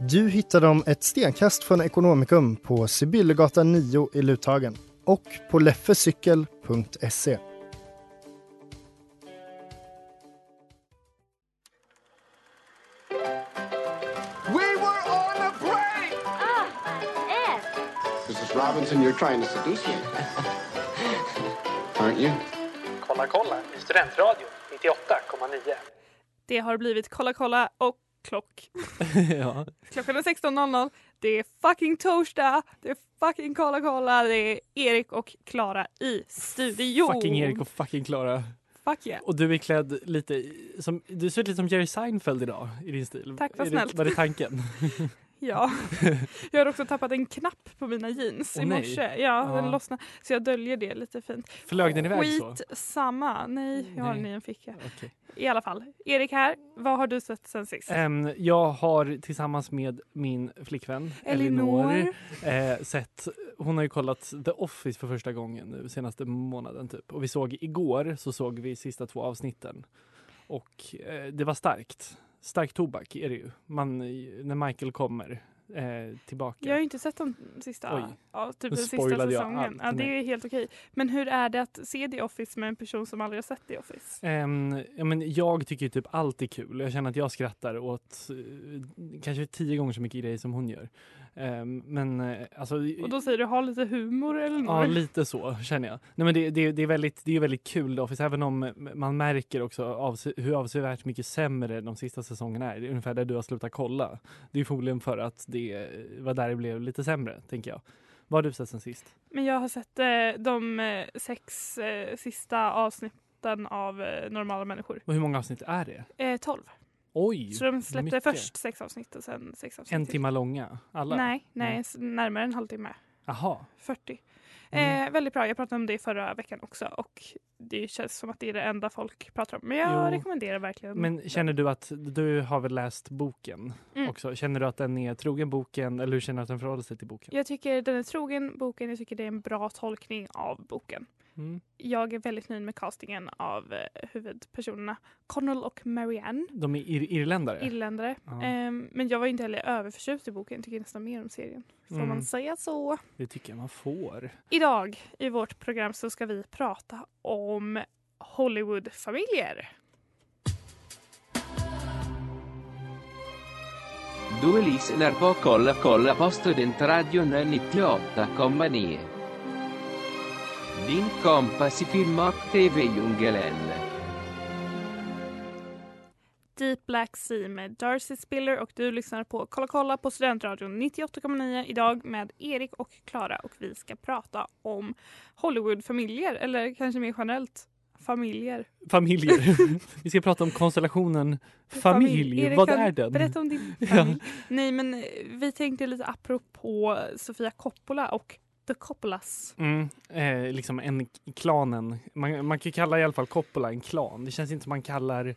Du hittar dem ett stenkast från Ekonomikum på Sibyllegatan 9 i Luthagen och på leffecykel.se. We were on a break! Mrs. Robinson, you're trying to seduce me. Aren't you? Kolla kolla i Studentradion 98,9. Det har blivit Kolla kolla och klock. ja. Klockan är 16.00. Det är fucking torsdag. Det är fucking Kolla kolla. Det är Erik och Klara i studion. Fucking Erik och fucking Klara. Fuck yeah. Och du är klädd lite som, du ser ut lite som Jerry Seinfeld idag i din stil. Tack, vad snällt. Var det tanken? Ja. Jag har också tappat en knapp på mina jeans Åh, i morse. Ja, den lossnade. Så jag döljer det lite fint. Flög den iväg så? Skit samma. Nej, jag har den i en ficka. Okej. I alla fall. Erik här. Vad har du sett sen sist? Em, jag har tillsammans med min flickvän Elinor. Elinor eh, sett, hon har ju kollat The Office för första gången nu senaste månaden typ. Och vi såg igår så såg vi sista två avsnitten. Och eh, det var starkt. Stark tobak är det ju. Man, när Michael kommer eh, tillbaka. Jag har ju inte sett de sista, Oj. ja, typ den sista säsongen. Ja, det är helt okej. Men hur är det att se The Office med en person som aldrig har sett The Office? Ehm, ja, men jag tycker typ allt är kul. Jag känner att jag skrattar åt eh, kanske tio gånger så mycket grejer som hon gör. Ehm, men eh, alltså... Och då säger du ha lite humor eller Ja, något? lite så känner jag. Nej, men det, det, det, är väldigt, det är väldigt kul The Office, även om man märker också avse, hur avsevärt mycket sämre de sista säsongerna är. Det är ungefär där du har slutat kolla. Det är förmodligen för att det var där det blev lite sämre, tänker jag. Vad har du sett sen sist? Men jag har sett eh, de eh, sex eh, sista avsnitten av eh, Normala människor. Och hur många avsnitt är det? Eh, 12. Oj! Så de släppte mycket. först sex avsnitt och sen sex avsnitt En timme långa? Alla? Nej, nej, s- närmare en halvtimme. Jaha. 40. Mm. Eh, väldigt bra. Jag pratade om det förra veckan också och det känns som att det är det enda folk pratar om. Men jag Jo. rekommenderar verkligen. Men känner du att, du har väl läst boken Mm. också? Känner du att den är trogen boken eller hur känner du att den förhåller sig till boken? Jag tycker den är trogen boken. Jag tycker det är en bra tolkning av boken. Mm. Jag är väldigt nöjd med castingen av eh, huvudpersonerna Connell och Marianne. De är ir irländare? Irländare. Ja. Ehm, men jag var inte heller överförtjust i boken. Jag tycker nästan mer om serien. Får Mm. man säga så? Det tycker jag man får. Idag i vårt program så ska vi prata om Hollywoodfamiljer. Du lyssnar på Kolla kolla på Studentradion 98,9. Din kompass i film och tv-djungeln. Deep Black Sea med Darcy Spiller och du lyssnar på Kolla kolla på Studentradion 98,9 idag med Erik och Klara och vi ska prata om Hollywoodfamiljer eller kanske mer generellt familjer. Familjer. Vi ska prata om konstellationen familj. Erik, Vad är den? Berätta om din Ja. familj. Nej men eh, vi tänkte lite apropå Sofia Coppola och The Coppolas. Mm, eh, liksom en klanen. Man, man kan kalla i alla fall Coppola en klan. Det känns inte som man kallar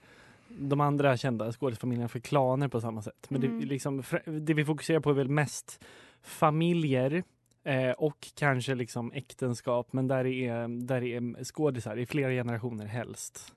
de andra kända skådespelfamiljerna för klaner på samma sätt. Men Mm. det, liksom, det vi fokuserar på är väl mest familjer eh, och kanske liksom äktenskap. Men där är, där är skådisar i flera generationer helst.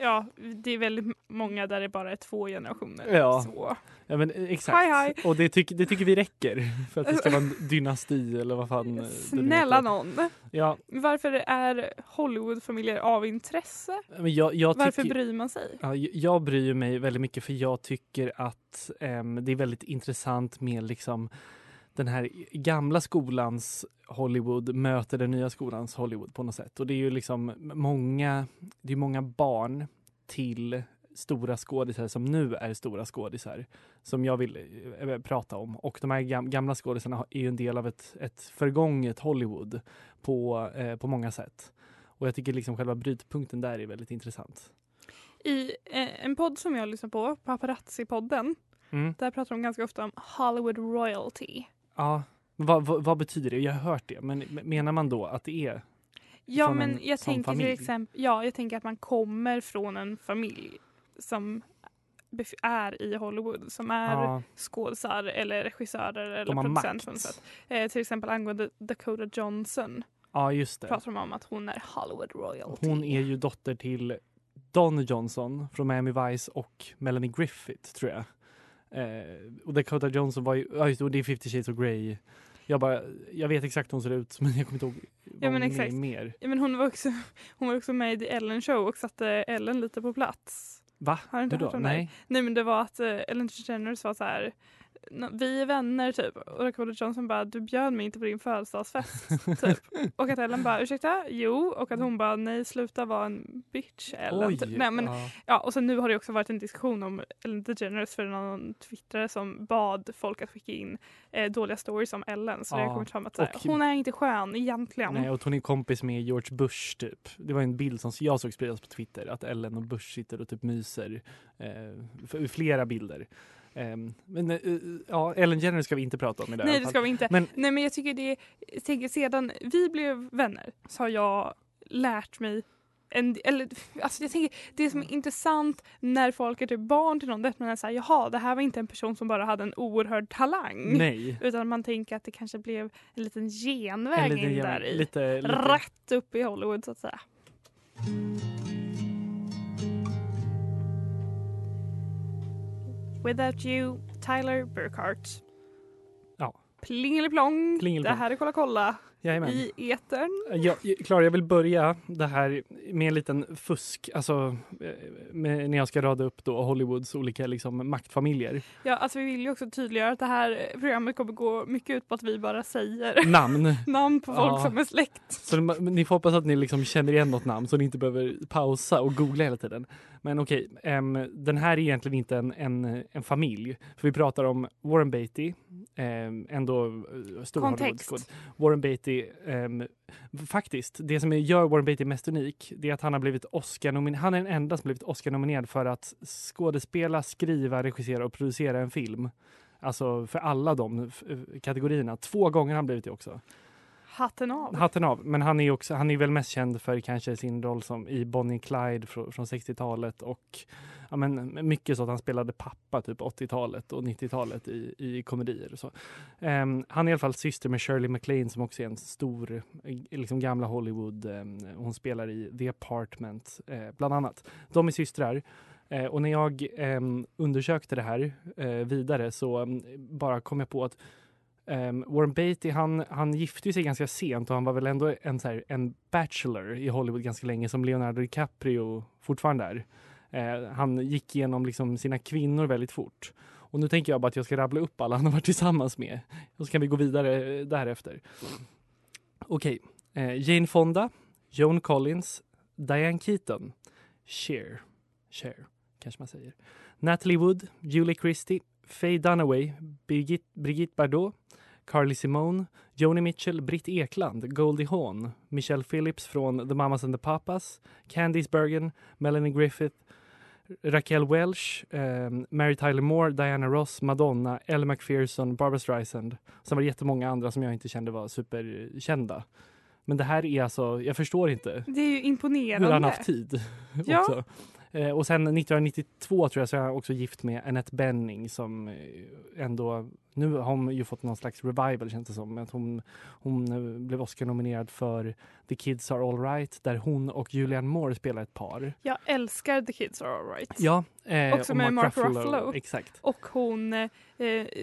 Ja, det är väldigt många där det bara är två generationer. Ja. Så. Ja, men, eh, exakt. Hej, hej. Och det, tyck, det tycker vi räcker för att det ska vara en dynasti eller vad fan eh, Snälla någon. Ja, Varför är Hollywoodfamiljer av intresse? men jag, jag Varför tycker, bryr man sig? Ja, jag bryr mig väldigt mycket för jag tycker att ehm, det är väldigt intressant med liksom den här gamla skolans Hollywood möter den nya skolans Hollywood på något sätt. Och det är ju liksom många, det är många barn till stora skådisar som nu är stora skådisar som jag vill eh, prata om. Och de här gam- gamla skådisarna är ju en del av ett, ett förgånget Hollywood på, eh, på många sätt. Och jag tycker liksom själva brytpunkten där är väldigt intressant. I eh, en podd som jag lyssnar på, Paparazzi-podden, Mm. där pratar de ganska ofta om Hollywood royalty. Ja, vad, vad, vad betyder det? Jag har hört det, men menar man då att det är Ja, Från men en jag tänker familj? till exempel, ja, jag tänker att man kommer från en familj som är i Hollywood, som är Ja. skådisar eller regissörer eller producenter. Eh, till exempel angående Dakota Johnson Ja, just det. pratar de om att hon är Hollywood royalty. Hon är ju dotter till Don Johnson från Miami Vice och Melanie Griffith, tror jag. Eh, och Dakota Johnson var ju, ja just det, det är 50 shades of Grey. Jag, bara, jag vet exakt hur hon ser ut, men jag kommer inte ihåg vad Ja, men hon är mer. Ja, men hon, var också, hon var också med i The Ellen Show och satte Ellen lite på plats. Va? Har du inte hört om det? Nej. Nej men det var att eh, Ellen DeGeneres var så här "Nå- vi är vänner typ och Dakota Johnson bara du bjöd mig inte på din födelsedagsfest typ. Och att Ellen bara ursäkta jo och att hon bara nej sluta vara en bitch Ellen. Oj, typ. nej, men, ja. ja, och sen nu har det också varit en diskussion om Ellen DeGeneres för någon twittrare som bad folk att skicka in eh, dåliga stories om Ellen så det Ja, har kommit fram att och- hon är inte skön egentligen. Nej, och hon är kompis med George Bush typ. Det var en bild som jag såg spridas på Twitter att Ellen och Bush sitter och typ myser. Eh, för- flera bilder. Ehm, men eh, ja, Ellen Jenner ska vi inte prata om i det här Nej det ska vi inte. Men Nej men jag tycker det, tänker sedan vi blev vänner så har jag lärt mig en, eller, alltså jag tänker, det som är intressant när folk är typ barn till någon det är att man är såhär, jaha det här var inte en person som bara hade en oerhörd talang. nej. Utan man tänker att det kanske blev en liten genväg En liten in där i. Lite, lite, Rätt upp i Hollywood så att säga. Without you, Tyler Burkhart. Ja. Plingeliplong. Plingeliplong. Det här är Kolla kolla Jajamän. i etern. Ja, Klara, jag vill börja det här med en liten fusk, alltså eh, med, när jag ska rada upp då Hollywoods olika liksom, maktfamiljer. Ja, alltså vi vill ju också tydliggöra att det här programmet kommer gå mycket ut på att vi bara säger Namn. namn på folk Ja. som är släkt. Så ni- ni får hoppas att ni liksom känner igen något namn så ni inte behöver pausa och googla hela tiden. Men okej, ehm, den här är egentligen inte en, en, en familj. För vi pratar om Warren Beatty, um, ändå eh, stor Kontext. Warren Beatty, ehm, faktiskt, det som gör Warren Beatty mest unik, det är att han har blivit Oscar-nominerad. Han är den enda som blivit Oscar-nominerad för att skådespela, skriva, regissera och producera en film. Alltså för alla de kategorierna. Två gånger har han blivit det också. Hatten av. Hatten av. Men han är, också, han är väl mest känd för kanske sin roll som i Bonnie Clyde från, från 60-talet och ja, men mycket så att han spelade pappa typ 80-talet och 90-talet i, i komedier. Och så. Um, han är i alla fall syster med Shirley MacLaine som också är en stor, liksom gamla Hollywood. Um, hon spelar i The Apartment eh, bland annat. De är systrar. Eh, och när jag ehm, undersökte det här eh, vidare så ehm, bara kom jag på att Um, Warren Beatty han, han gifte ju sig ganska sent och han var väl ändå en, så här, en bachelor i Hollywood ganska länge som Leonardo DiCaprio fortfarande är. Uh, han gick igenom liksom sina kvinnor väldigt fort. Och nu tänker jag bara att jag ska rabbla upp alla han har varit tillsammans med. Och så kan vi gå vidare eh, därefter. Okej. Eh, Jane Fonda, Joan Collins, Diane Keaton, Cher, Cher kanske man säger. Natalie Wood, Julie Christie, Faye Dunaway, Brigitte, Brigitte Bardot, Carly Simone, Joni Mitchell, Britt Ekland, Goldie Hawn, Michelle Phillips från The Mamas and the Papas, Candice Bergen, Melanie Griffith, Raquel Welch, eh, Mary Tyler Moore, Diana Ross, Madonna, Elle McPherson, Barbra Streisand. Sen var det jättemånga andra som jag inte kände var superkända. Men det här är alltså, jag förstår inte Det är ju imponerande. hur han haft tid. Ja. också. Eh, och sen 1992 tror jag så är han också gift med Annette Bening som eh, ändå, nu har hon ju fått någon slags revival känns det som. Att hon, hon eh, blev Oscar-nominerad för The Kids Are Alright där hon och Julianne Moore spelar ett par. Jag älskar The Kids Are Alright. Ja, eh, Också och med Mark Ruffalo. Exakt. Och hon eh,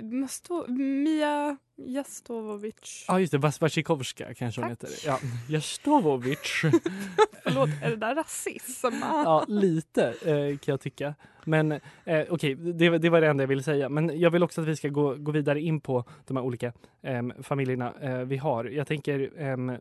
Masto- Mia Jastovovic. Ja just det, Vas- Wasikowska kanske hon Tack. heter. Ja, Jastovovic. Förlåt, är det där rasism? ja, lite eh, kan jag tycka. Men eh, okej, det, det var det enda jag ville säga. Men jag vill också att vi ska gå, gå vidare in på de här olika em, familjerna eh, vi har. Jag tänker em,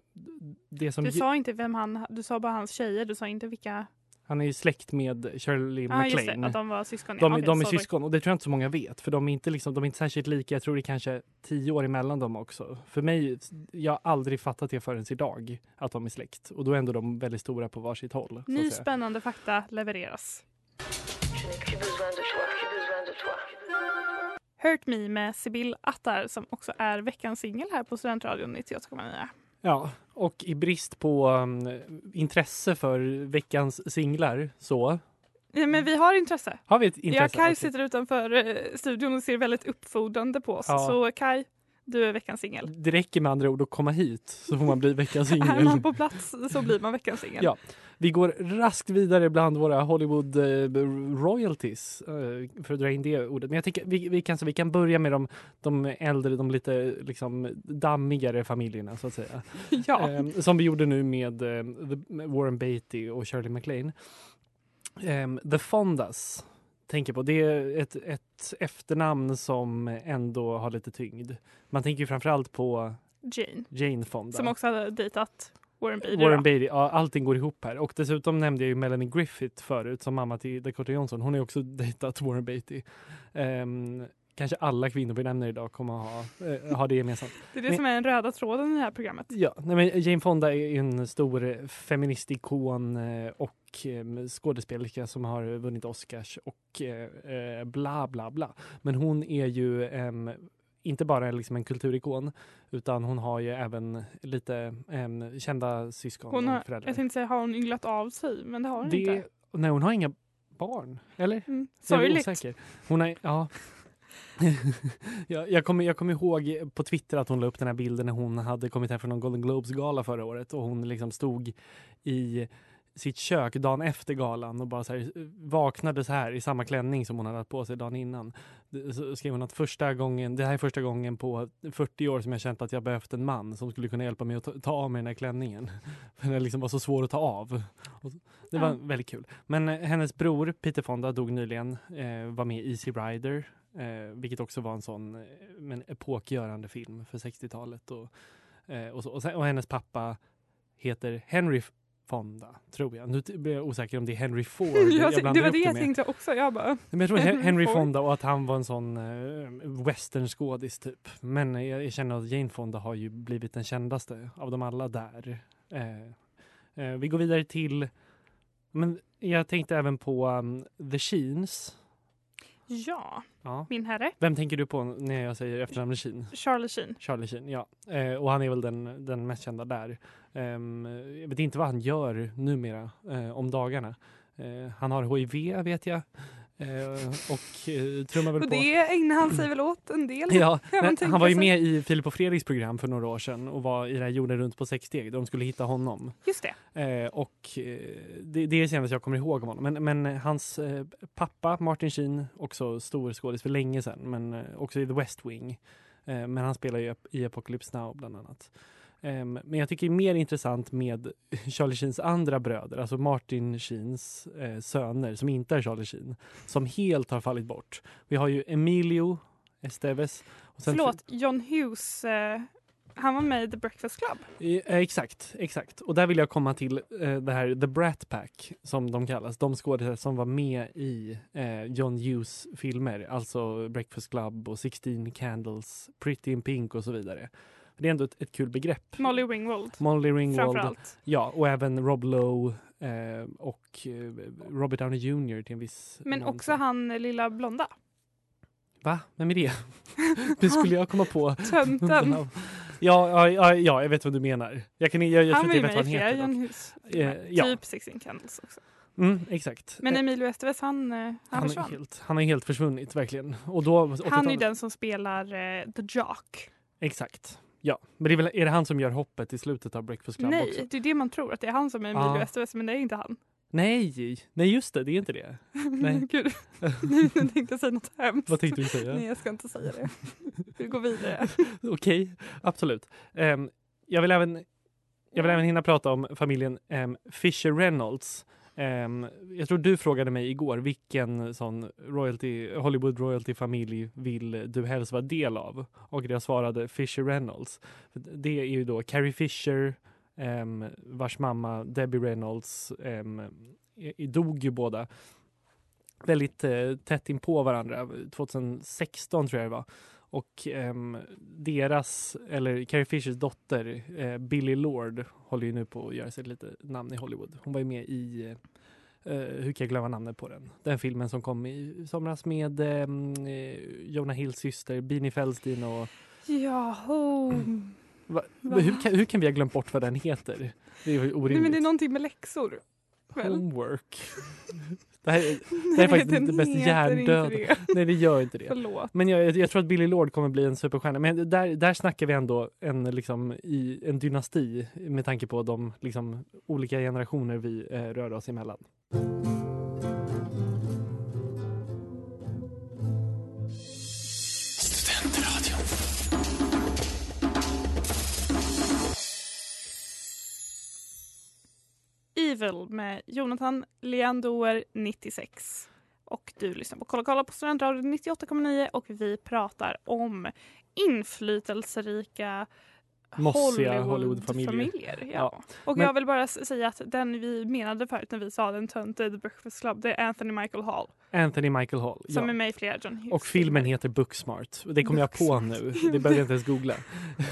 det som... Du sa inte vem han, du sa bara hans tjejer, du sa inte vilka. Han är ju släkt med Shirley ah, MacLaine. det, att de var syskon. De, okej, de är syskon och det tror jag inte så många vet för de är inte, liksom, de är inte särskilt lika. Jag tror det är kanske tio år emellan dem också. För mig, jag har aldrig fattat det förrän idag att de är släkt och då är ändå de väldigt stora på varsitt håll. Ny spännande fakta levereras. Hurt Me med Sibyl Attar som också är veckans singel här på Studentradion 98,9. Ja, och i brist på um, intresse för veckans singlar så Ja, men vi har intresse. har vi ett Ja, intresse. Kai Okej. sitter utanför eh, studion och ser väldigt uppfordrande på oss. Ja. Så Kai, du är veckans singel. Det räcker med andra ord att komma hit så får man bli veckans Är singel. man på plats så blir man veckans singel. Ja. Vi går raskt vidare bland våra Hollywood eh, royalties, eh, för att dra in det ordet. Men jag tänker vi, vi, kan, så vi kan börja med de, de äldre, de lite liksom, dammigare familjerna så att säga. Ja. Ehm, som vi gjorde nu med eh, med Warren Beatty och Shirley MacLaine. Ehm, the Fondas tänker på, det är ett, ett efternamn som ändå har lite tyngd. Man tänker framförallt på Jane, Jane Fonda. som också hade dejtat Warren Beatty. Warren. Beatty, ja, allting går ihop här. Och dessutom nämnde jag ju Melanie Griffith förut som mamma till Dakota Johnson. Hon har ju också dejtat Warren Beatty. Ehm, kanske alla kvinnor vi nämner idag kommer att ha, eh, ha det gemensamt. Det är det Men- som är den röda tråden i det här programmet. Ja, nej, men Jane Fonda är en stor eh, feministikon eh, och eh, skådespelerska som har vunnit Oscars och eh, eh, bla bla bla. Men hon är ju em, inte bara liksom en kulturikon utan hon har ju även lite em, kända syskon Hon och har, föräldrar. jag tänkte säga, har hon ynglat av sig? Men det har hon det, inte. nej, hon har inga barn, eller? Mm. Sorgligt. Hon ja. jag, jag, kommer, jag kommer ihåg på Twitter att hon la upp den här bilden när hon hade kommit hem från någon Golden Globes-gala förra året och hon liksom stod i sitt kök dagen efter galan och bara så här, vaknade så här i samma klänning som hon hade haft på sig dagen innan. Så skrev hon att första gången, det här är första gången på 40 år som jag känt att jag behövt en man som skulle kunna hjälpa mig att ta, ta av mig den här klänningen. För den liksom var så svår att ta av. Och det var Ja. väldigt kul. Men eh, hennes bror Peter Fonda dog nyligen, eh, var med i Easy Rider, eh, vilket också var en sån eh, men epokgörande film för 60-talet. Och, eh, och. Och, sen, och hennes pappa heter Henry Fonda, tror jag. Nu blir jag osäker om det är Henry Ford Jag, jag det var det jag med. tänkte också. Jag bara, Men jag tror Henry, Henry. Fonda och att han var en sån eh, westernskådis typ. Men jag, jag känner att Jane Fonda har ju blivit den kändaste av dem alla där. Eh, eh, vi går vidare till, men jag tänkte även på um, The Sheens. Ja, Ja. min herre. Vem tänker du på när jag säger efternamnet Sheen? Charlie Sheen. Charlie Sheen, ja. Eh, och han är väl den, den mest kända där. Ehm, jag vet inte vad han gör numera eh, om dagarna. Eh, han har HIV vet jag. Eh, och eh, trummar väl Och på. det ägnar han sig väl åt en del. Ja, men han var ju med i Filip och Fredriks program för några år sedan och var i det här jorden runt på sex steg. De skulle hitta honom. Just det. Eh, och det, det är det senaste jag kommer ihåg om honom. Men, men hans pappa Martin Sheen, också stor skådis för länge sedan, men också i The West Wing. Men han spelar ju i Apocalypse Now bland annat. Ehm, men jag tycker det är mer intressant med Charlie Sheens andra bröder, alltså Martin Sheens eh, söner som inte är Charlie Sheen, som helt har fallit bort. Vi har ju Emilio Esteves. Och sen- Förlåt, John Hughes. Eh, han var med i The Breakfast Club. Eh, Exakt, exakt. Och där vill jag komma till eh, det här The Brat Pack som de kallas. De skådespelare som var med i eh, John Hughes filmer, alltså Breakfast Club och 16 Candles, Pretty in Pink och så vidare. Det är ändå ett, ett kul begrepp. Molly Ringwald. Molly Ringwald, Framförallt. ja, och även Rob Lowe eh, och eh, Robert Downey Jr till en viss Men mån. också han lilla blonda. Va? Vem är det? Hur skulle jag komma på? Tönten. Ja, ja, ja, ja, jag vet vad du menar. Jag, kan, jag, jag han tror var inte ju jag vet vad med i han flera heter. John dock. Hughes. Eh. Typ 16 Candles också. Mm, exakt. Men Eh, Emilio Estevez han, han, han, är försvann. helt, han är helt försvunnit verkligen. Och då, Han är ju 80-talet den som spelar eh, The Jock. Exakt. Ja, men det är, väl, är det han som gör hoppet i slutet av Breakfast Club Nej, också? det är det man tror att det är han som är Emilio Ah. Estevez men det är inte han. Nej, nej just det, det är inte det. Nej. Gud, nu tänkte jag säga något hemskt. Vad tänkte du säga? Nej jag ska inte säga det. Vi går vidare. Okej, absolut. Ehm, jag, vill även, jag vill även hinna prata om familjen um, Fisher Reynolds. Ehm, jag tror du frågade mig igår vilken sån royalty, Hollywood royalty-familj vill du helst vara del av? Och jag svarade Fisher Reynolds. Det är ju då Carrie Fisher, ehm, vars mamma Debbie Reynolds ehm, dog ju båda väldigt eh, tätt in på varandra. 2016 tror jag det var. Och ehm, deras, eller Carrie Fishers dotter, eh, Billie Lord, håller ju nu på att göra sig lite namn i Hollywood. Hon var ju med i, eh, hur kan jag glömma namnet på den? Den filmen som kom i somras med eh, Jonah Hills syster, Beanie Feldstein och... Jaha. Va, Va? hur, kan, hur kan vi ha glömt bort vad den heter? Det är ju Nej, orimligt. men det är någonting med läxor. Väl? Homework. Det här, är- det här är faktiskt den hjärndöda. det. Nej, det gör inte det. Förlåt. Men jag, jag tror att Billy Lord kommer bli en superstjärna. Men där, där snackar vi ändå en, liksom, i, en dynasti med tanke på de liksom, olika generationer vi eh, rör oss emellan. Evil med Jonathan Leandoer 96. Och du lyssnar på Kolla kolla på Studentradion 98,9 och vi pratar om inflytelserika Mossiga Hollywoodfamiljer. Hollywoodfamiljer, Ja. Ja, Och men- jag vill bara säga att den vi menade förut när vi sa den töntiga The Breakfast Club, det är Anthony Michael Hall Anthony Michael Hall. som ja. är med i flera John Hughes Och filmen heter Booksmart. Det kom jag på nu. Det behöver jag inte ens googla.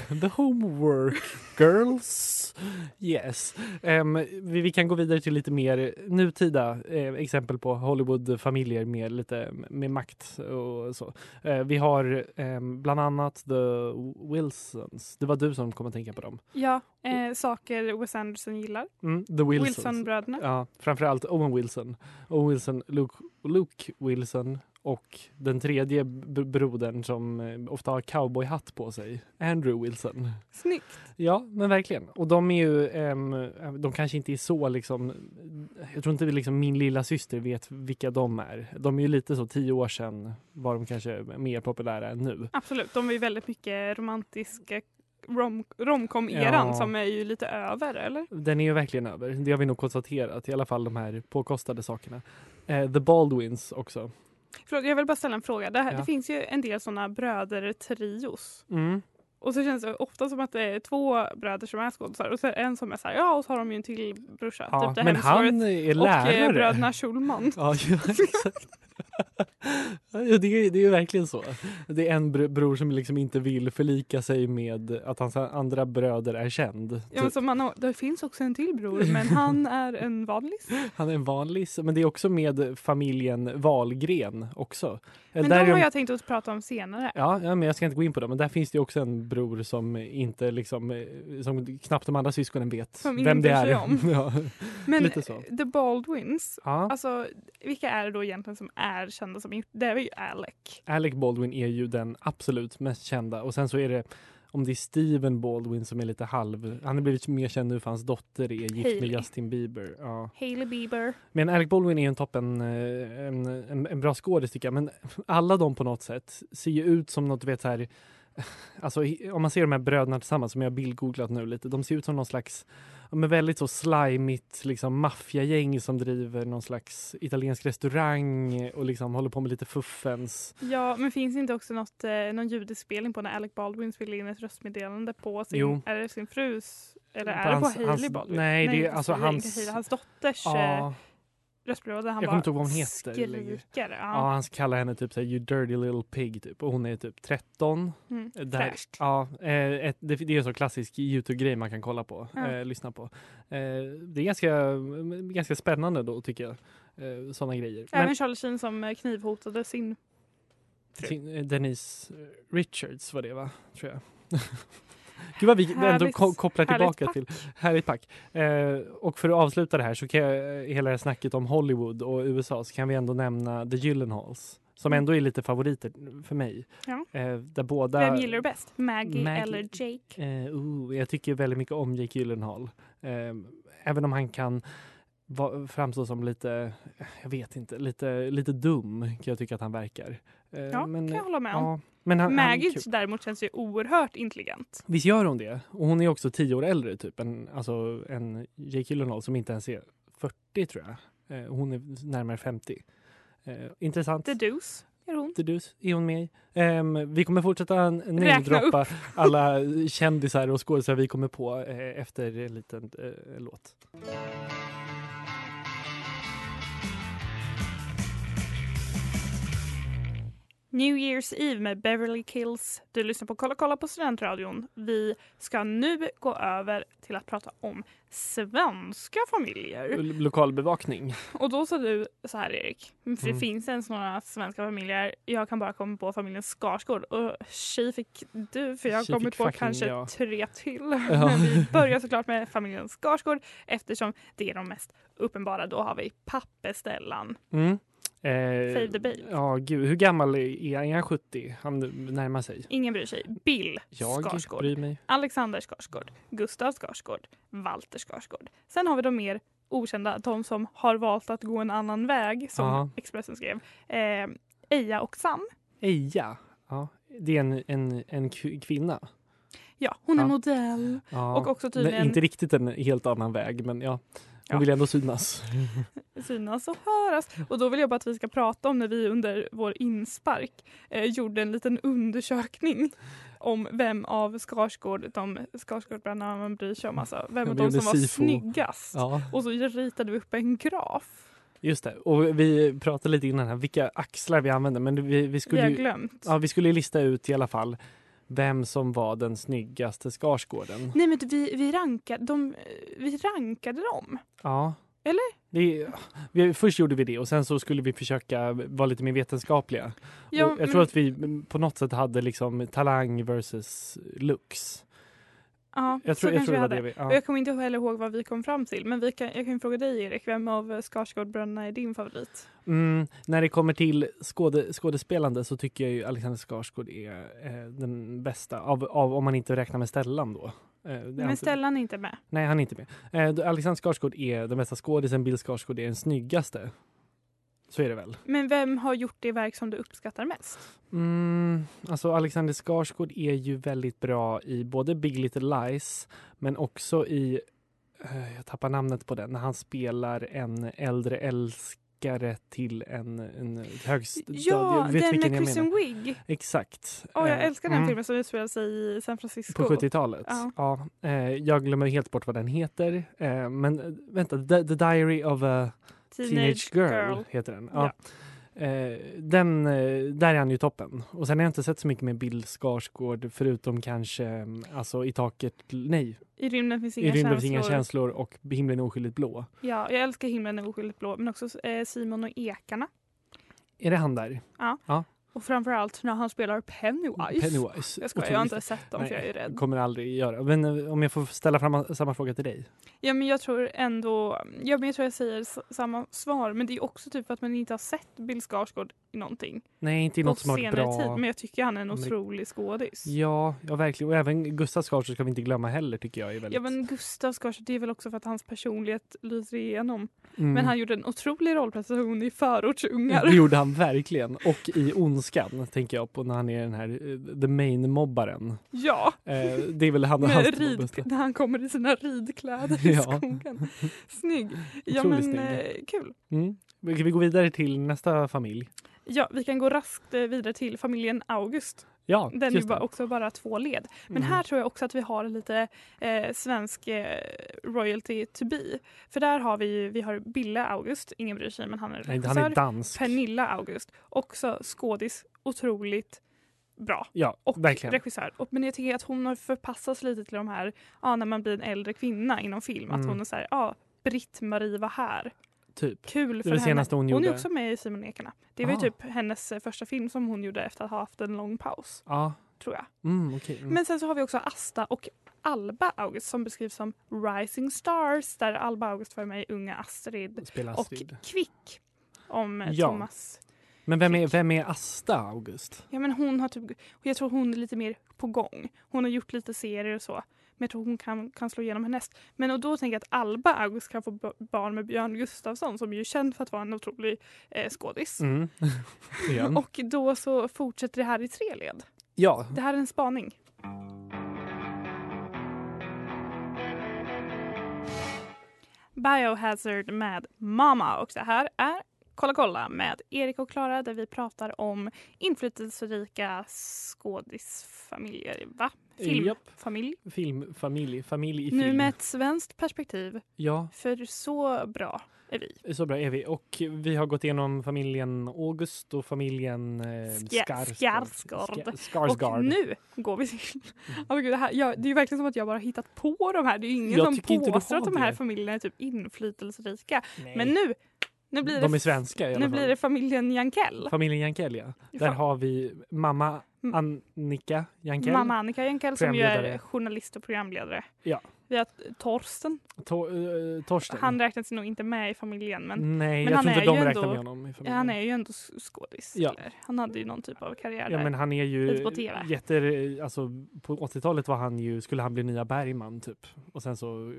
The homework girls. Yes. Ehm, vi, vi kan gå vidare till lite mer nutida eh, exempel på Hollywood-familjer med lite med makt och så. Eh, vi har ehm, bland annat The Wilsons. Det var du som kom att tänka på dem. Ja, eh, saker Wes Anderson gillar. Mm, The Wilsons. Wilson-bröderna. Ja, framförallt Owen Wilson. Owen Wilson, Luke, Luke Wilson och den tredje brodern som eh, ofta har cowboyhatt på sig, Andrew Wilson. Snyggt. Ja, men verkligen. Och de är ju, ehm, de kanske inte är så liksom, jag tror inte liksom min lilla syster vet vilka de är. De är ju lite så, tio år sedan var de kanske mer populära än nu. Absolut, de ju väldigt mycket romantiska rom- romcom-eran Ja. som är ju lite över, eller? Den är ju verkligen över. Det har vi nog konstaterat, i alla fall de här påkostade sakerna. Eh, The Baldwins också. Förlåt, jag vill bara ställa en fråga. Det, här, Ja. det finns ju en del sådana bröder-trios. Mm. Och så känns det ofta som att det är två bröder som är skådisar och så det en som är så här, ja och så har de ju en till brorsa. Ja, typ The men han är och eh, lärare. bröderna Schulman. Ja, ja exakt. ja, det, är, det är ju verkligen så. Det är en br- bror som liksom inte vill förlika sig med att hans andra bröder är känd. Ja, men så man, har- det finns också en till bror men han är en vanlis. Han är en vanlig, men det är också med familjen Wahlgren också. Men Där de har jag tänkt att prata om senare. Ja, ja, men jag ska inte gå in på det. Men där finns det också en bror som inte liksom, eh, som knappt de andra syskonen vet Som vem det är. om. ja, Men. The Baldwins, Ja. alltså vilka är det då egentligen som är kända som det? är ju Alec. Alec Baldwin är ju den absolut mest kända och sen så är det om det är Steven Baldwin som är lite halv, han har blivit mer känd nu för hans dotter är gift med Hailey. Justin Bieber. Ja. Hailey Bieber. Men Alec Baldwin är en toppen, eh, en, en, en bra skådis tycker jag. Men alla de på något sätt ser ju ut som något, du vet så här, alltså om man ser de här bröderna tillsammans som jag har bildgooglat nu lite, de ser ut som någon slags, ja, men väldigt så slimigt liksom maffiagäng som driver någon slags italiensk restaurang och liksom håller på med lite fuffens. Ja, men finns inte också något, eh, någon ljudinspelning på när Alec Baldwin spelade in ett röstmeddelande på sin, Jo. är det sin frus eller På är det hans- på Hailey Baldwin? nej, det är alltså hans- Hailey, hans dotters eh, Röstmeddelande. Han Jag kommer inte ihåg vad hon heter Skriker. ja. Ja. han kallar henne typ såhär you dirty little pig typ och hon är typ 13. Mm. Där, Fräscht. ja, eh, ett, det, det är en sån klassisk Youtube-grej man kan kolla på, Ja. eh, lyssna på. Eh, det är ganska, ganska spännande då tycker jag, eh, sådana grejer. Även Charlie Sheen som eh, knivhotade sin fru. sin, eh, Denise Richards var det va, tror jag. Gud vad vi ändå ko- kopplar tillbaka pack. till härligt pack. Eh, och för att avsluta det här så kan jag, eh, hela det här snacket om Hollywood och USA så kan vi ändå nämna The Gyllenhaals som Mm. ändå är lite favoriter för mig. Ja. Eh, där båda Vem gillar du bäst? Maggie, Maggie. eller Jake? Eh, uh, jag tycker väldigt mycket om Jake Gyllenhaal. Eh, även om han kan framstå som lite, jag vet inte, lite, lite dum kan jag tycka att han verkar. Eh, Ja, kan jag hålla med om. ja, men han, Maggie däremot känns ju oerhört intelligent. Visst gör hon det? Och hon är också tio år äldre typ än, alltså, än Jake Gyllenhaal som inte ens är 40 tror jag. Eh, hon är närmare 50. Eh, intressant. The Deuce är hon. The Deuce är hon med. Ehm, vi kommer fortsätta namedroppa alla kändisar och skådespelare vi kommer på eh, efter en liten eh, låt. New Year's Eve med Beverly Kills. Du lyssnar på Kolla kolla på Studentradion. Vi ska nu gå över till att prata om svenska familjer. Lokalbevakning. Och då sa du så här Erik, för det Mm. finns ens några svenska familjer. Jag kan bara komma på familjen Skarsgård och tjej fick du för jag har kommit på kanske jag. tre till. Ja. Men vi börjar såklart med familjen Skarsgård eftersom det är de mest uppenbara. Då har vi pappestellan. Mm. Eh, Save the babe. Ja, gud. Hur gammal är han? Är han 70? Han närmar sig. Ingen bryr sig. Bill Jag Skarsgård. bryr mig. Alexander Skarsgård, Gustav Skarsgård, Walter Skarsgård. Sen har vi de mer okända, de som har valt att gå en annan väg, som Ja. Expressen skrev. Eh, Eja och Sam. Eja. Ja, det är en, en, en kvinna. Ja, hon är Ja. modell. Ja. Och också Nej, tydligen Inte riktigt en helt annan väg, men ja. Hon vill ändå synas. synas och höras. Och då vill jag bara att vi ska prata om när vi under vår inspark eh, gjorde en liten undersökning om vem av Skarsgård, de Skarsgårdbröderna man bryr sig om, alltså vem av dem som var SIFO. snyggast. Ja, Och så ritade vi upp en graf. just det. Och vi pratade lite innan här, vilka axlar vi använder. Men vi, vi, Vi skulle har ju, glömt. ja, vi skulle lista ut i alla fall vem som var den snyggaste Skarsgården. Nej men vi, vi, rankade, de, vi rankade dem. Ja. Eller? Vi, vi, först gjorde vi det och sen så skulle vi försöka vara lite mer vetenskapliga. Ja, och jag men- tror att vi på något sätt hade liksom talang versus looks. Ja, Jag så tror, jag kanske tror det var hade. det vi... Ja. jag kommer inte heller ihåg vad vi kom fram till. Men vi kan, jag kan fråga dig Erik, vem av Skarsgårdbröderna är din favorit? Mm, när det kommer till skåde, skådespelande så tycker jag ju Alexander Skarsgård är eh, den bästa, av, av, om man inte räknar med Stellan då. Eh, Men Stellan är inte med. Nej, han är inte med. Eh, Alexander Skarsgård är den bästa skådisen, Bill Skarsgård är den snyggaste. Så är det väl. Men vem har gjort det verk som du uppskattar mest? Mm, alltså Alexander Skarsgård är ju väldigt bra i både Big Little Lies men också i, eh, jag tappar namnet på den, när han spelar en äldre älskare till en, en högstad. Ja, den med Kristen. Wiig. Exakt. Åh, jag Eh, älskar den mm, filmen som utspelar sig i San Francisco. På 70-talet? Ja. Ja. eh, jag glömmer helt bort vad den heter. Men vänta, The, The Diary of a Teenage, Girl, heter den. Ja. Eh, den, eh, där är han ju toppen. Och sen har jag inte sett så mycket med Bill Skarsgård förutom kanske mm, alltså, i taket, nej, I rymden finns i inga rymden finns känslor. inga känslor och himlen är oskyldigt blå. Ja, jag älskar himlen är oskyldigt blå. Men också eh, Simon och Ekarna. Är det han där? Och framförallt när han spelar Pennywise. Pennywise. Jag skojar, jag har inte sett dem för jag är rädd. kommer aldrig göra. Men eh, om jag får ställa fram samma fråga till dig. Ja men jag tror ändå, ja men jag tror jag säger samma svar men det är också typ att man inte har sett Bill Skarsgård i någonting Nej, inte i något som har varit bra. tid. Men jag tycker han är en Amerik- otrolig skådis. Ja, ja, verkligen. Och även Gustav Skarsgård ska vi inte glömma heller tycker jag. Är väldigt... Ja men Gustav Skarsgård, det är väl också för att hans personlighet lyser igenom. Mm. Men han gjorde en otrolig rollprestation i Förortsungar. Det gjorde han verkligen. Och i Ondskan tänker jag på när han är den här eh, the main mobbaren. Ja, Eh, det är väl han hans rid, när han kommer i sina ridkläder i Ja. skogen. Snygg. Ja Otroligt men snygg. eh, kul. Mm. Vi gå vidare till nästa familj? Ja, vi kan gå raskt eh, vidare till familjen August. Ja, Den är bara, också bara två led. Men Mm. här tror jag också att vi har lite eh, svensk eh, royalty to be. För där har vi ju, vi har Bille August, ingen bryr sig men han är Nej, han regissör. är dansk. Pernilla August, också skådis, otroligt bra. Ja, Och verkligen. regissör. Och, men jag tycker att hon har förpassats lite till de här, ja, när man blir en äldre kvinna inom film. Att Mm. hon är så här, ja, Britt-Marie var här. Typ. Kul Det för var det henne. hon Hon är också med i Simon Ekarna. Det var Ah. typ hennes eh, första film som hon gjorde efter att ha haft en lång paus, Ja, tror jag. mm, okej. Mm. Men sen så har vi också Asta och Alba August som beskrivs som Rising Stars där Alba August var med i Unga Astrid Spela och Astrid. Kvick om eh, Ja. Thomas. Men vem är, vem är Asta August? Ja men hon har typ, jag tror hon är lite mer på gång. Hon har gjort lite serier och så. Men jag tror hon kan, kan slå igenom härnäst. Men och då tänker jag att Alba August kan få barn med Björn Gustafsson som ju är känd för att vara en otrolig eh, skådis. Mm. Och då så fortsätter det här i tre led. ja, Det här är en spaning. Biohazard med Mama och det här är Kolla kolla med Erik och Klara där vi pratar om inflytelserika skådisfamiljer. Va? Filmfamilj. Filmfamilj, familj i Nu film. med ett svenskt perspektiv. Ja, För så bra är vi. så bra är vi. Och vi har gått igenom familjen August och familjen eh, Skarsgård. Skarsgård. Ska- Skarsgård. Och nu går vi till... Oh, gud, det, här, jag, det är verkligen som att jag bara hittat på de här. Det är ju ingen Jag som påstår att de här familjerna är typ inflytelserika. Nej. Men nu, nu blir De det är svenska i alla Nu fall. blir det familjen Jankell. Familjen Jankell, ja. Där Fan. har vi mamma Mm. Annika Jankell. Mamma Annika Jankell som ju är Programledare. journalist och programledare. Ja. Vi har Torsten. To- eh, Torsten. Han räknas nog inte med i familjen men Nej, men han är ju ändå- han är ju ändå skådis. Ja. Han hade ju någon typ av karriär Ja där. men han är ju på TV. jätter, alltså på 80-talet var han ju, skulle han bli nya Bergman typ. Och sen så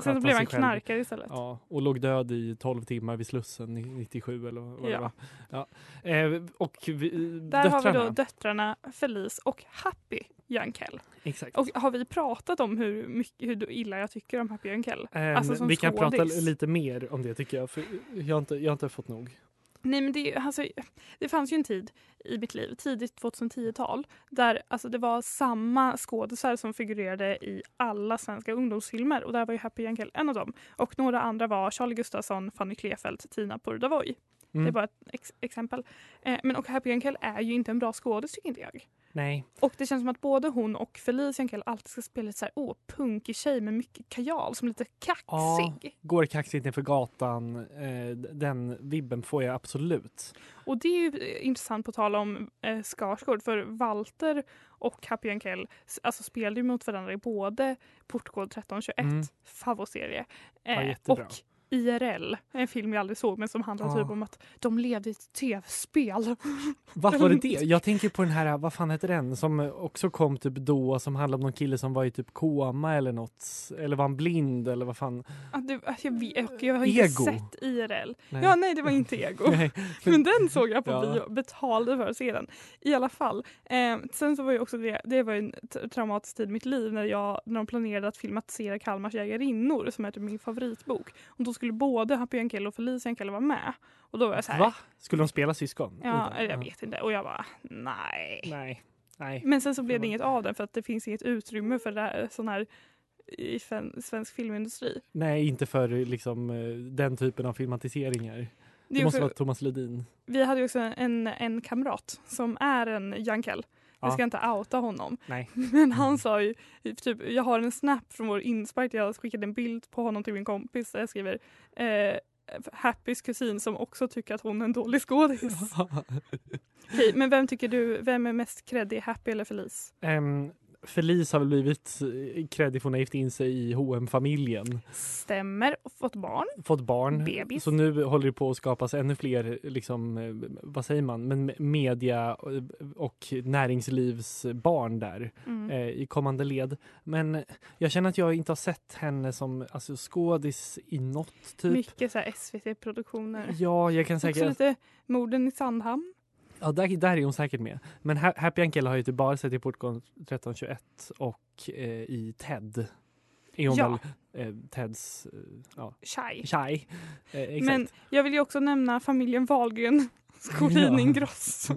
Sen så blev sig han knarkare istället. Ja, och låg död i 12 timmar vid Slussen i 97 eller vad det Ja. var. Ja. Eh, och vi, Där döttrarna. har vi då döttrarna Felice och Happy Jankell. Exakt. Och har vi pratat om hur, mycket, hur illa jag tycker om Happy Jankell? Ehm, alltså vi kan prata lite mer om det tycker jag. För jag, har inte, jag har inte fått nog. Nej men det, alltså, det fanns ju en tid i mitt liv, tidigt 2010-tal, där alltså, det var samma skådisar som figurerade i alla svenska ungdomsfilmer och där var ju Happy Jankell en av dem. Och några andra var Charlie Gustafsson, Fanny Klefelt, Tina Purdavoy. Det är Mm. bara ett ex- exempel. Eh, men och Happy Jankell är ju inte en bra skådis tycker inte jag. Nej. Och det känns som att både hon och Felice Jankell alltid ska spela lite så här, åh, punkig tjej med mycket kajal, som lite kaxig. Går kaxigt för gatan. Eh, den vibben får jag absolut. Och det är ju eh, intressant på tal om eh, Skarsgård för Walter och Happy Jankell alltså spelade ju mot varandra i både Portkod 1321, Mm. favoritserie, Ja, eh, jättebra. och IRL, en film jag aldrig såg men som handlar Ja. typ om att de levde i ett tv-spel. Vad var det det? Jag tänker på den här, vad fan heter den, som också kom typ då, som handlade om någon kille som var i typ koma eller något. Eller var han blind eller vad fan? Att det, att jag, vet, jag har inte Ego. sett IRL. Nej. Ja, nej det var inte Ego. Men den såg jag på Ja. bio, betalade för att se den. I alla fall. Eh, sen så var ju också det, det var en traumatisk tid i mitt liv när, jag, när de planerade att filmatisera Kalmars jägarinnor som är typ min favoritbok. Och då skulle både Happy Jankell och Felicia Jankell vara med. Och då var jag så här, Va? Skulle de spela syskon? Ja, Utan- jag vet inte. Och jag bara, nej. Nej. Nej. Men sen så blev det inget av den för att det finns inget utrymme för det här, sån här i svensk filmindustri. Nej, inte för liksom eh, den typen av filmatiseringar. Det Det måste också- vara Thomas Ledin. Vi hade också en, en kamrat som är en Jankell. Jag Ja. ska inte outa honom. Nej. Men han sa ju, typ, jag har en snap från vår inspark där jag skickade en bild på honom till min kompis där jag skriver eh, Happys kusin som också tycker att hon är en dålig skådis. Okej, men vem tycker du, vem är mest kreddig, Happy eller Felice? Um, Felice har väl blivit eh, kreddig för hon har gift in sig i hm familjen Stämmer, och fått barn. Fått barn. Bebis. Så nu håller det på att skapas ännu fler, liksom, eh, vad säger man, men media och- och näringslivsbarn där Mm. eh, i kommande led. Men jag känner att jag inte har sett henne som alltså, skådis i något typ. Mycket SVT-produktioner. Ja, jag kan Också säkert... lite Morden i Sandhamn. Ja, där, där är hon säkert med. Men Ha- Happy Jankell har ju typ bara sett i Portgång 1321 och eh, i Ted. Är hon Ja. väl eh, Teds eh, ja, Shy. shy. Eh. Men jag vill ju också nämna familjen Wahlgren, Skolin Ja. Ingrosso.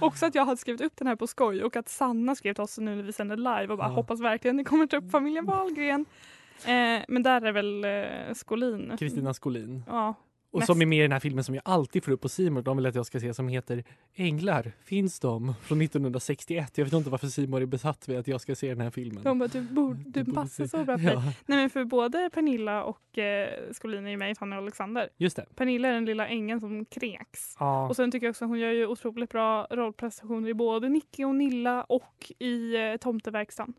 Också att jag hade skrivit upp den här på skoj och att Sanna skrev till oss nu när vi sänder live och bara Ja. hoppas verkligen ni kommer ta upp familjen Wahlgren. Eh, men där är väl eh, Skolin. Kristina Skolin. Ja. Och som är med i den här filmen som jag alltid får upp på Simon. De vill att jag ska se som heter Änglar, finns de? Från 1961. Jag vet inte varför Simon är besatt vid att jag ska se den här filmen. De bara, du, borde, du borde passar så bra för. Ja. Nej men för både Pernilla och eh, Skolin är ju med i Fanny och Alexander. Just det. Pernilla är den lilla ängeln som kräks. Ja. Och sen tycker jag också att hon gör ju otroligt bra rollprestationer i både Nicky och Nilla och i eh, Tomteverkstan.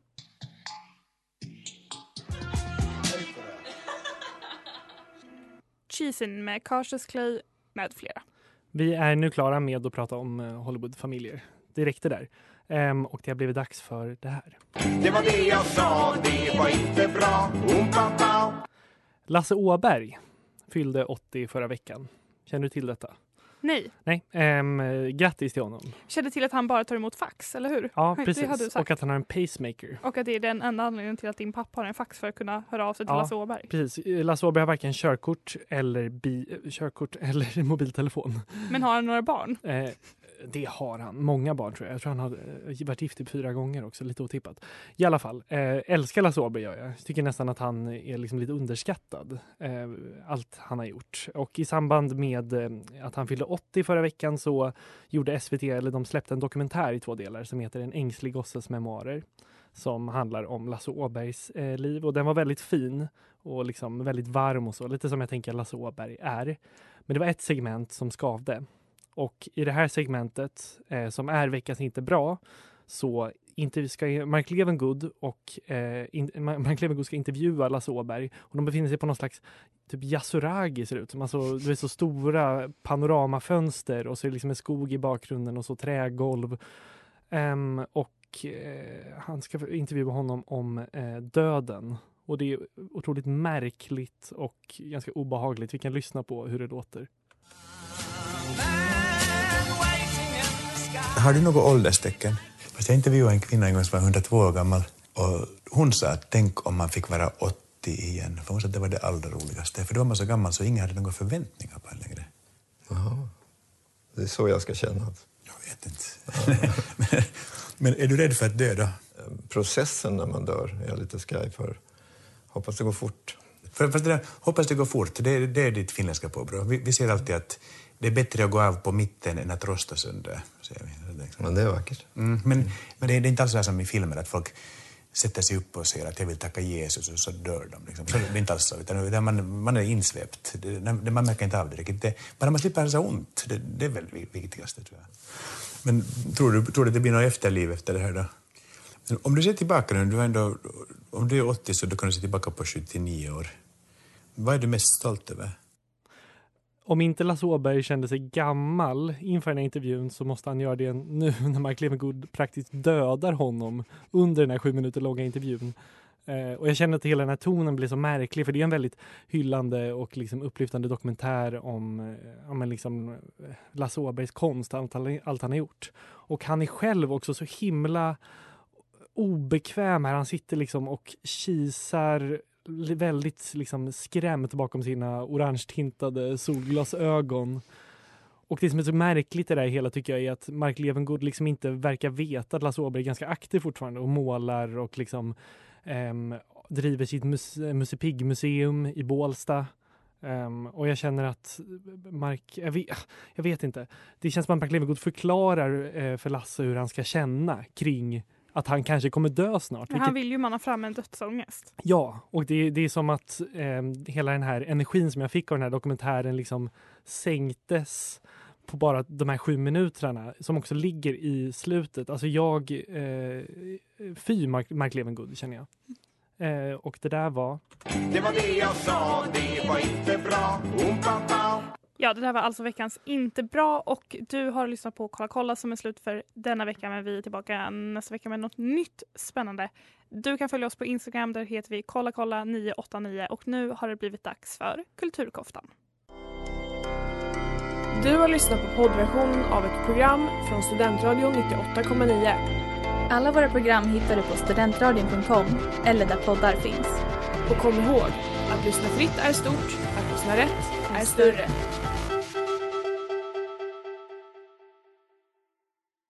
Cheesin med Cassius Clay med flera. Vi är nu klara med att prata om eh, Hollywoodfamiljer. Det räckte där. Ehm, och det har blivit dags för det här. Det var det jag sa, det var inte bra. Lasse Åberg fyllde 80 förra veckan. Känner du till detta? Nej. Nej, ehm, grattis till honom. Kände till att han bara tar emot fax, eller hur? Ja, Det precis. Och att han har en pacemaker. Och att det är den enda anledningen till att din pappa har en fax för att kunna höra av sig till Ja. Lasse Åberg. Precis. Lasse Åberg har varken körkort eller, bi- körkort eller mobiltelefon. Men har han några barn? Eh, det har han. Många barn tror jag. Jag tror han har eh, varit gift typ fyra gånger också. Lite otippat. I alla fall. Eh, älskar Lasse Åberg gör jag. Tycker nästan att han är liksom lite underskattad. Eh, allt han har gjort. Och i samband med eh, att han fyllde 80 förra veckan så gjorde SVT, eller de släppte en dokumentär i två delar som heter En ängslig gosses memoarer. Som handlar om Lasse Åbergs eh, liv och den var väldigt fin och liksom väldigt varm och så. Lite som jag tänker Lasse Åberg är. Men det var ett segment som skavde. Och i det här segmentet eh, som är veckans inte bra så ska Mark Levengood och eh, in, Mark Levengood ska intervjua Lasse Åberg och de befinner sig på någon slags typ Yasuragi ser det ut som. Alltså, det är så stora panoramafönster och så är det liksom en skog i bakgrunden och så trägolv. Um, och eh, han ska intervjua honom om eh, döden. Och det är otroligt märkligt och ganska obehagligt. Vi kan lyssna på hur det låter. Har du något ålderstecken? Jag intervjuade en kvinna en gång som var 102 år gammal och hon sa att tänk om man fick vara 80 igen. För hon sa att det var det allra roligaste. För då var man så gammal så ingen hade några förväntningar på en längre. Jaha. Det är så jag ska känna. Jag vet inte. men, men är du rädd för att dö då? Processen när man dör är jag lite skraj för. Hoppas det går fort. För, för det där, hoppas det går fort, det, det är ditt finländska påbrå. Vi, vi ser alltid att det är bättre att gå av på mitten än att rosta sönder. Säger vi. Men det är vackert. Mm, men men det, är, det är inte alls så här som i filmer att folk sätter sig upp och säger att jag vill tacka Jesus och så dör de. Liksom. Så det är inte alls så, utan, man, man är insvept. Det, det, man märker inte av det riktigt. Det, bara man slipper ha så ont, det, det är väl det viktigaste tror jag. Men tror du, tror du att det blir något efterliv efter det här då? Om du ser tillbaka nu, du ändå, om du är 80 så du kan du se tillbaka på 79 år. Vad är du mest stolt över? Om inte Lasse Åberg kände sig gammal inför den här intervjun så måste han göra det nu när Mark Levengood praktiskt dödar honom under den här sju minuter långa intervjun. Eh, och jag känner att hela den här tonen blir så märklig för det är en väldigt hyllande och liksom upplyftande dokumentär om, eh, om liksom eh, Lasse Åbergs konst, allt, han- allt han har gjort. Och han är själv också så himla obekväm här. Han sitter liksom och kisar väldigt liksom skrämt bakom sina orangetintade solglasögon. Och det som är så märkligt i det här hela tycker jag är att Mark Levengood liksom inte verkar veta att Lasse Åberg är ganska aktiv fortfarande och målar och liksom um, driver sitt mus Musse Pigg-museum i Bålsta. Um, och jag känner att Mark, jag vet, jag vet inte. Det känns som att Mark Levengood förklarar uh, för Lasse hur han ska känna kring att han kanske kommer dö snart. Men han vill ju mana fram en dödsångest. Ja, och det, det är som att eh, hela den här energin som jag fick av den här dokumentären liksom sänktes på bara de här sju minuterna som också ligger i slutet. Alltså jag, eh, fy Mark, Mark Levengood känner jag. Eh, och det där var... Det var det jag sa, det var inte bra. Oom-pam-pam. Ja, det där var alltså veckans Inte bra och du har lyssnat på Kolla kolla som är slut för denna vecka men vi är tillbaka nästa vecka med något nytt spännande. Du kan följa oss på Instagram, där heter vi kolla kolla 989 och nu har det blivit dags för Kulturkoftan. Du har lyssnat på poddversion av ett program från Studentradion 98,9. Alla våra program hittar du på studentradion.com eller där poddar finns. Och kom ihåg, att lyssna fritt är stort, att lyssna rätt är större.